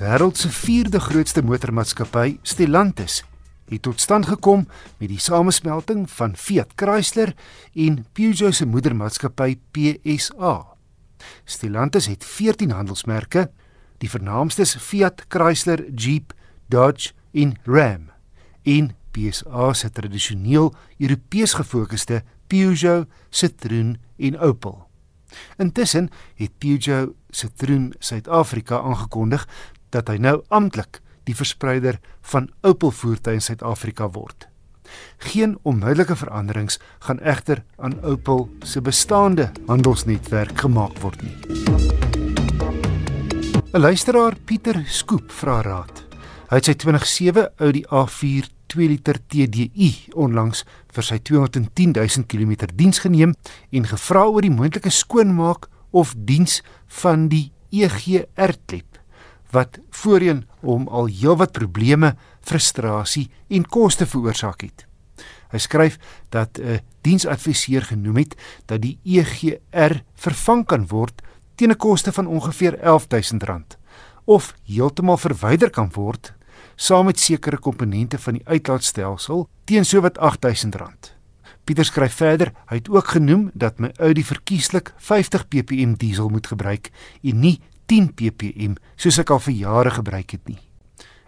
wêreld se vierde grootste motormaatskappy, Stellantis, het tot stand gekom met die samesmelting van Fiat Chrysler en Peugeot se moedermaatskappy PSA. Stellantis het 14 handelsmerke, die vernaamstes Fiat Chrysler, Jeep, Dodge en Ram. En PSA se tradisioneel Europees gefokusde Peugeot, Citroën en Opel. Intussen het Peugeot Citroen Suid-Afrika aangekondig dat hy nou amptelik die verspreider van Opel voertuie in Suid-Afrika word. Geen onmiddellike veranderings gaan egter aan Opel se bestaande handelsnetwerk gemaak word nie. 'n Luisteraar Pieter Skoop vra raad. Hy het sy 2007 Audi A4 2 liter TDI onlangs vir sy 210 000 km diens geneem en gevra oor die moontlike skoonmaak of diens van die EGR klep wat voorheen hom al heelwat probleme, frustrasie en koste veroorsaak het. Hy skryf dat 'n diensadviseur genoem het dat die EGR vervang kan word teen 'n koste van ongeveer R11000 of heeltemal verwyder kan word saam met sekere komponente van die uitlaatstelsel teen sowat R8000. Pieter skryf verder, hy het ook genoem dat my Audi verkieslik 50 ppm diesel moet gebruik en nie 10 ppm soos ek al vir jare gebruik het nie.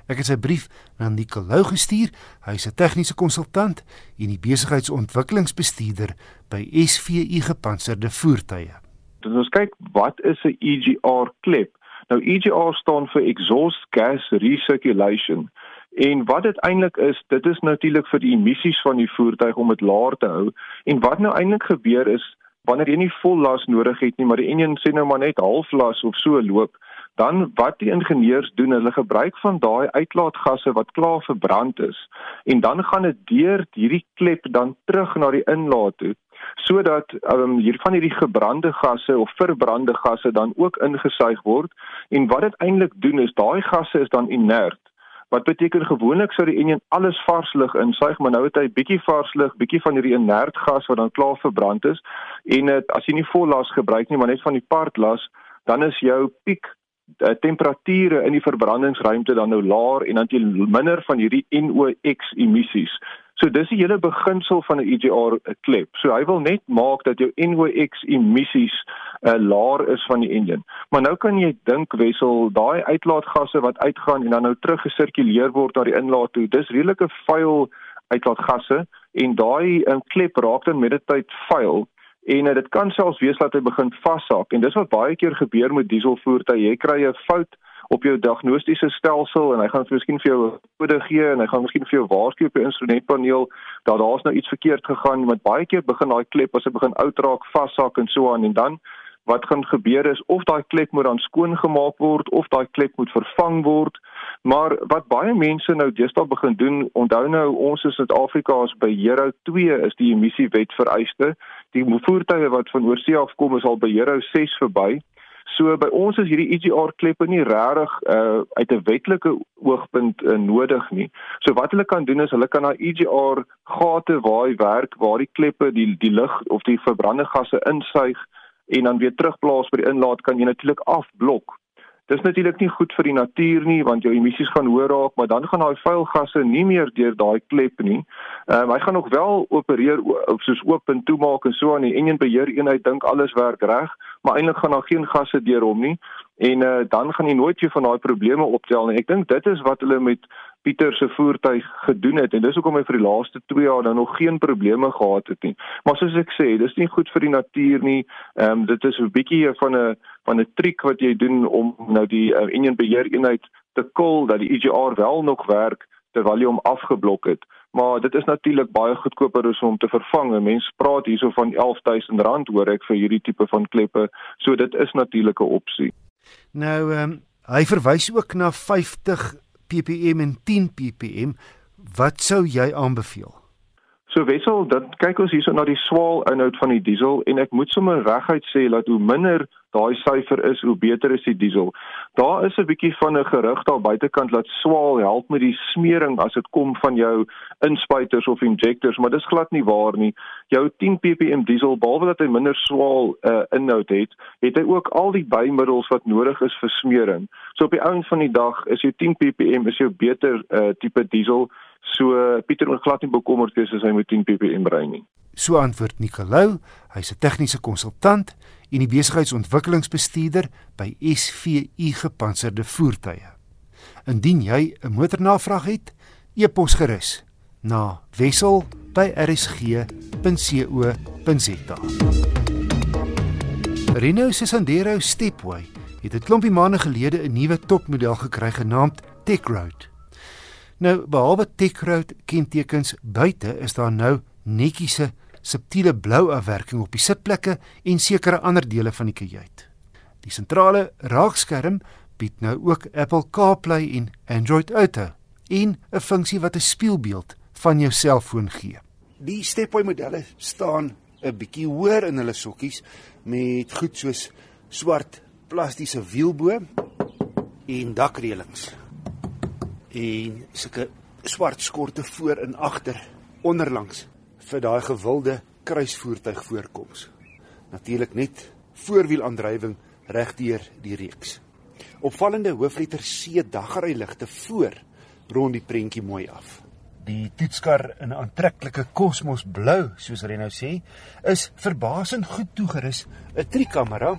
Ek het sy brief na Nicolou gestuur. Hy is 'n tegniese konsultant en die besigheidsontwikkelingsbestuurder by SVU Gepantserde Voertuie. Dit ons kyk wat is 'n EGR klep? Nou EGR staan vir exhaust gas recirculation. En wat dit eintlik is, dit is natuurlik vir die emissies van die voertuig om dit laer te hou. En wat nou eintlik gebeur is wanneer jy nie vol las nodig het nie, maar die enjin sê nou maar net half las of so loop, dan wat die ingenieurs doen, hulle gebruik van daai uitlaatgasse wat klaar verbrand is en dan gaan dit deur hierdie klep dan terug na die inlaat toe sodat um, hiervan hierdie gebrande gasse of verbrande gasse dan ook ingesuig word en wat dit eintlik doen is daai gasse is dan inert wat beteken gewoonlik sou die enjin alles vars lug insuig maar nou het hy bietjie vars lug bietjie van hierdie inert gas wat dan klaar verbrand is en het, as jy nie vol las gebruik nie maar net van die part las dan is jou piek uh, temperature in die verbrandingsruimte dan nou laer en dan jy minder van hierdie NOx emissies So dis die hele beginsel van 'n EGR klep. So hy wil net maak dat jou NOx emissies uh, laer is van die enjin. Maar nou kan jy dink wessel daai uitlaatgasse wat uitgaan en dan nou terug gesirkuleer word na die inlaat toe. Dis redelike vuil uitlaatgasse en daai um, klep raak dan met die tyd vuil en uh, dit kan selfs wees dat hy begin vashak en dis wat baie keer gebeur met dieselvoertuie. Jy kry 'n fout op jou diagnostiese stelsel en hy gaan miskien vir jou kode gee en hy gaan miskien vir jou waarsku op jou instrumentpaneel dat daar's nou iets verkeerd gegaan want baie keer begin daai klep as hy begin oud raak vashak en so aan en dan wat gaan gebeur is of daai klep moet dan skoon gemaak word of daai klep moet vervang word. Maar wat baie mense nou deesdae begin doen onthou nou ons in Suid-Afrika is by Euro 2 is die emissiewet vereiste. Die voertuie wat van oorsee af kom is al by Euro 6 verby So by ons is hierdie EGR kleppe nie regtig uh uit 'n wetlike oogpunt uh, nodig nie. So wat hulle kan doen is hulle kan na EGR gate waar hy werk waar die kleppe die die lug of die verbrande gasse insuig en dan weer terugplaas by die inlaat kan jy natuurlik afblok. Dis natuurlik nie goed vir die natuur nie want jou emissies gaan hoër raak, maar dan gaan daai vuil gasse nie meer deur daai klep nie. Ehm um, hy gaan nog wel opereer of soos oop en toemaak en so aan die enjin beheer eenheid dink alles werk reg maar eintlik gaan daar geen gasse deur hom nie en uh, dan gaan jy nooit weer van daai probleme optel nie. Ek dink dit is wat hulle met Pieter se voertuig gedoen het en dis hoekom hy vir die laaste 2 jaar dan nog geen probleme gehad het nie. Maar soos ek sê, dis nie goed vir die natuur nie. Ehm um, dit is 'n bietjie van 'n van 'n triek wat jy doen om nou die uh, enjin beheer eenheid te kol dat die EGR wel nog werk terwyl jy hom afgeblok het maar dit is natuurlik baie goedkoper as om te vervang. Mense praat hierso van R11000 hoor ek vir hierdie tipe van kleppe. So dit is natuurlik 'n opsie. Nou ehm um, hy verwys ook na 50 ppm en 10 ppm. Wat sou jy aanbeveel? So wissel, dan kyk ons hierso na die swaal inhoud van die diesel en ek moet sommer reguit sê dat hoe minder daai syfer is, hoe beter is die diesel. Daar is 'n bietjie van 'n gerug daar buitekant dat swaal help met die smering as dit kom van jou inspuiters of injectors, maar dis glad nie waar nie. Jou 10 ppm diesel, behalwe dat hy minder swaal uh, inhoud het, het hy ook al die bymiddels wat nodig is vir smering. So op die einde van die dag is jou 10 ppm is jou beter uh, tipe diesel. So Pieter moet glad nie bekommerd wees as hy met 10 ppm ry nie. So antwoord Nicolou, hy's 'n tegniese konsultant en die besigheidsontwikkelingsbestuurder by SVU Gepantserde Voertuie. Indien jy 'n motornavraag het, e-pos gerus na wissel@rsg.co.za. Renault se Sandero Stepway het 'n klompie maande gelede 'n nuwe topmodel gekry genaamd Techroad. Nou, behalwe Techroad kentekens buite, is daar nou netjiese subtiele blou afwerking op die sitplekke en sekere ander dele van die kajuit. Die sentrale raakskerm bied nou ook Apple CarPlay en Android Auto en 'n funksie wat 'n spieelbeeld van jou selfoon gee. Die Stepway modelle staan 'n bietjie hoër in hulle sokkies met goed soos swart plastiese wielbo en dakreëlings. En sulke swart skorte voor en agter onderlangs vir daai gewilde kruisvoertuig voorkoms. Natuurlik net voorwielaandrywing regdeur die reeks. Opvallende hoofletter C dagryligte voor rond die prentjie mooi af. Die toetskar in 'n aantreklike kosmosblou, soos Reno sê, is verbasend goed toegerus. 'n Trikamera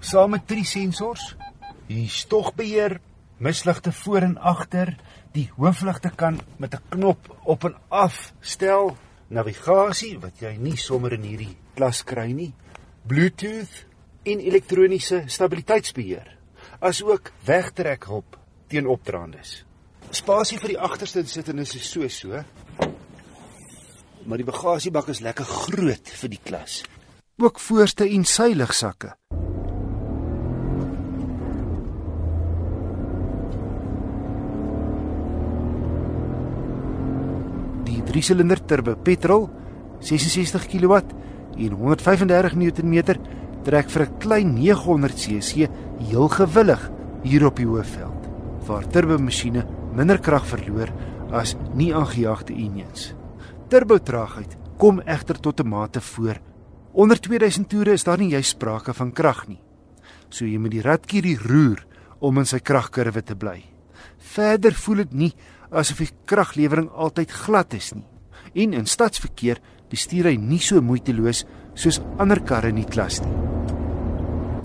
saam met drie sensors, die stogbeheer, misligte voor en agter, die hoofligte kan met 'n knop op en af stel, navigasie wat jy nie sommer in hierdie klas kry nie, Bluetooth en elektroniese stabiliteitsbeheer asook wegtrekhulp teen opdraandes. Spasie vir die agterste insittendes is so so. Maar die bagasiebak is lekker groot vir die klas. Ook voorste en seiligsakke. Die 3-silinder turbo petrol 66 kW en 135 Nm trek vir 'n klein 900 cc heel gewillig hier op die hoofveld waar turbomasjiene minder krag verloor as nie aangejaagde engines. Turbotraagheid kom egter tot 'n mate voor. Onder 2000 toere is daar nie juis sprake van krag nie. So jy moet die radkierie roer om in sy kragkurwe te bly. Verder voel dit nie asof die kraglewering altyd glad is nie. En in stadsverkeer bestuur hy nie so moeiteloos soos ander karre in die klas nie.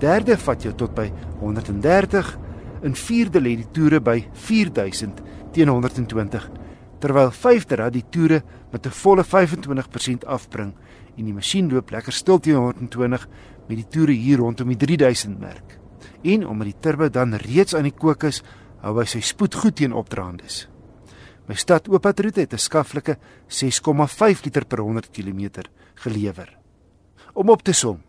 Derde vat jou tot by 130 en vierde lê die toere by 4000 teen 120 terwyl vyfde rad die toere met 'n volle 25% afbring en die masjien loop lekker stil teen 120 met die toere hier rondom die 3000 merk. En omdat die turbo dan reeds aan die kook is hou hy sy spoed goed teen opdraandes my stad oopatroete het 'n skaflike 6,5 liter per 100 km gelewer om op te som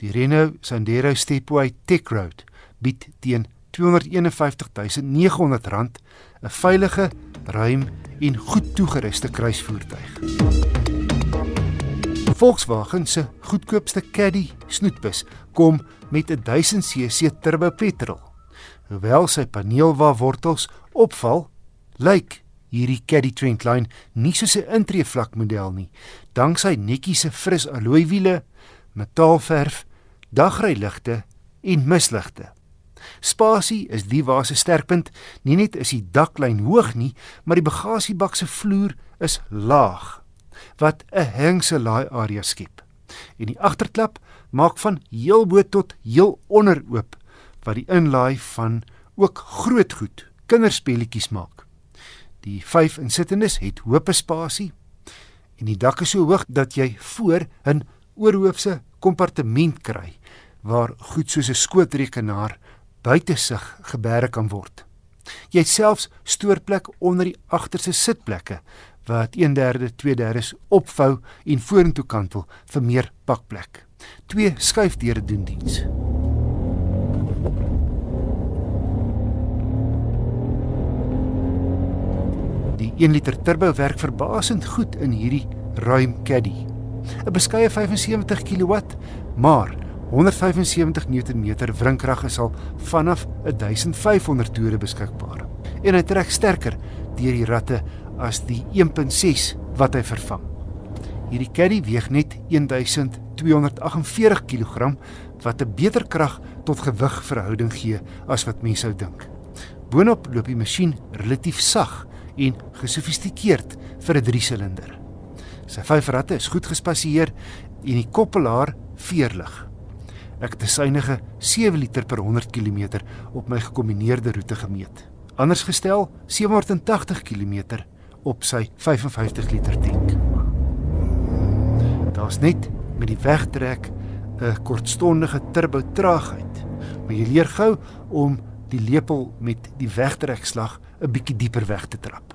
Die Renault Sandero Stepway Techroad bied teen R251900 'n veilige, ruim en goed toegeruste kruisvoertuig. Volkswagen se goedkoopste Caddy snoetbus kom met 'n 1000cc turbo petrol. Hoewel sy paneelwa wortels opval, lyk hierdie Caddy Trendline nie soos 'n intreevlak model nie, danksy netjiese fris alloy wiele, metaalverf dagryligte en misligte. Spasie is die waar se sterkpunt. Nie net is die daklyn hoog nie, maar die bagasiebak se vloer is laag wat 'n hengse laai area skep. En die agterklap maak van heel bo tot heel onder oop wat die inlaai van ook groot goed kinderspeletjies maak. Die 5 insittendes het hoop spasie en die dak is so hoog dat jy voor 'n oorhoofse kompartement kry waar goed soos 'n skootrekenaar buite sig gebeere kan word. Jy het selfs stoorplek onder die agterste sitplekke wat 1/3, 2/3 opvou en vorentoe kantel vir meer pakplek. Twee skuifdeure doen diens. 1 liter turbo werk verbasend goed in hierdie ruim caddy. 'n Beskeie 75 kW, maar 175 Nm wrinkrag is al vanaf 1500 toere beskikbaar. En hy trek sterker deur die ratte as die 1.6 wat hy vervang. Hierdie caddy weeg net 1248 kg wat 'n beter krag tot gewig verhouding gee as wat mense sou dink. Boonop loop die masjien relatief sag en gesofistikeerd vir 'n 3-silinder. Sy vyf ratte is goed gespasieer en die koppelaar veerlig. Ek het 'n synige 7 liter per 100 km op my gekombineerde roete gemeet. Anders gestel, 780 km op sy 55 liter tank. Daar's net met die wegtrek 'n kortstondige turbo traagheid, maar jy leer gou om die lepel met die wegtrekslag 'n bietjie dieper weg te trap.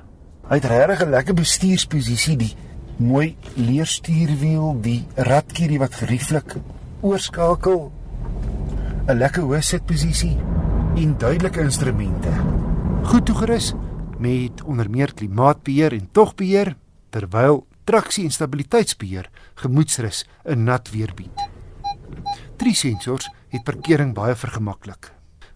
Hy het regtig 'n lekker bestuursposisie, die mooi leerstuurwiel, die ratkierie wat gerieflik oorskakel, 'n lekker hoë sitposisie en duidelike instrumente. Goed toegerus met onder meer klimaatbeheer en togbeheer terwyl traksie en stabiliteitsbeheer gemoedsrus in nat weer bied. Drie sensors het parkering baie vergemaklik.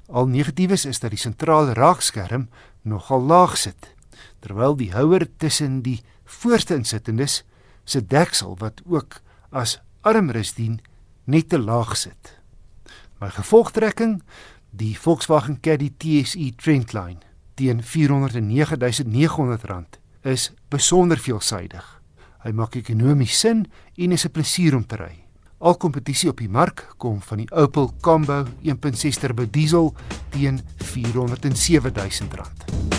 Al negatiefs is dat die sentrale raakskerm nogal laag sit, terwyl die houer tussen die voorste insittendes se deksel wat ook as armrus dien net te laag sit. My gevolgtrekking, die Volkswagen Caddy TSI Trendline teen R409.900 is besonder veelsidig. Hy maak ekonomies sin en is 'n plesier om te ry. Al kompetisie op die mark kom van die Opel Combo 1.6 turbo diesel teen R407.000.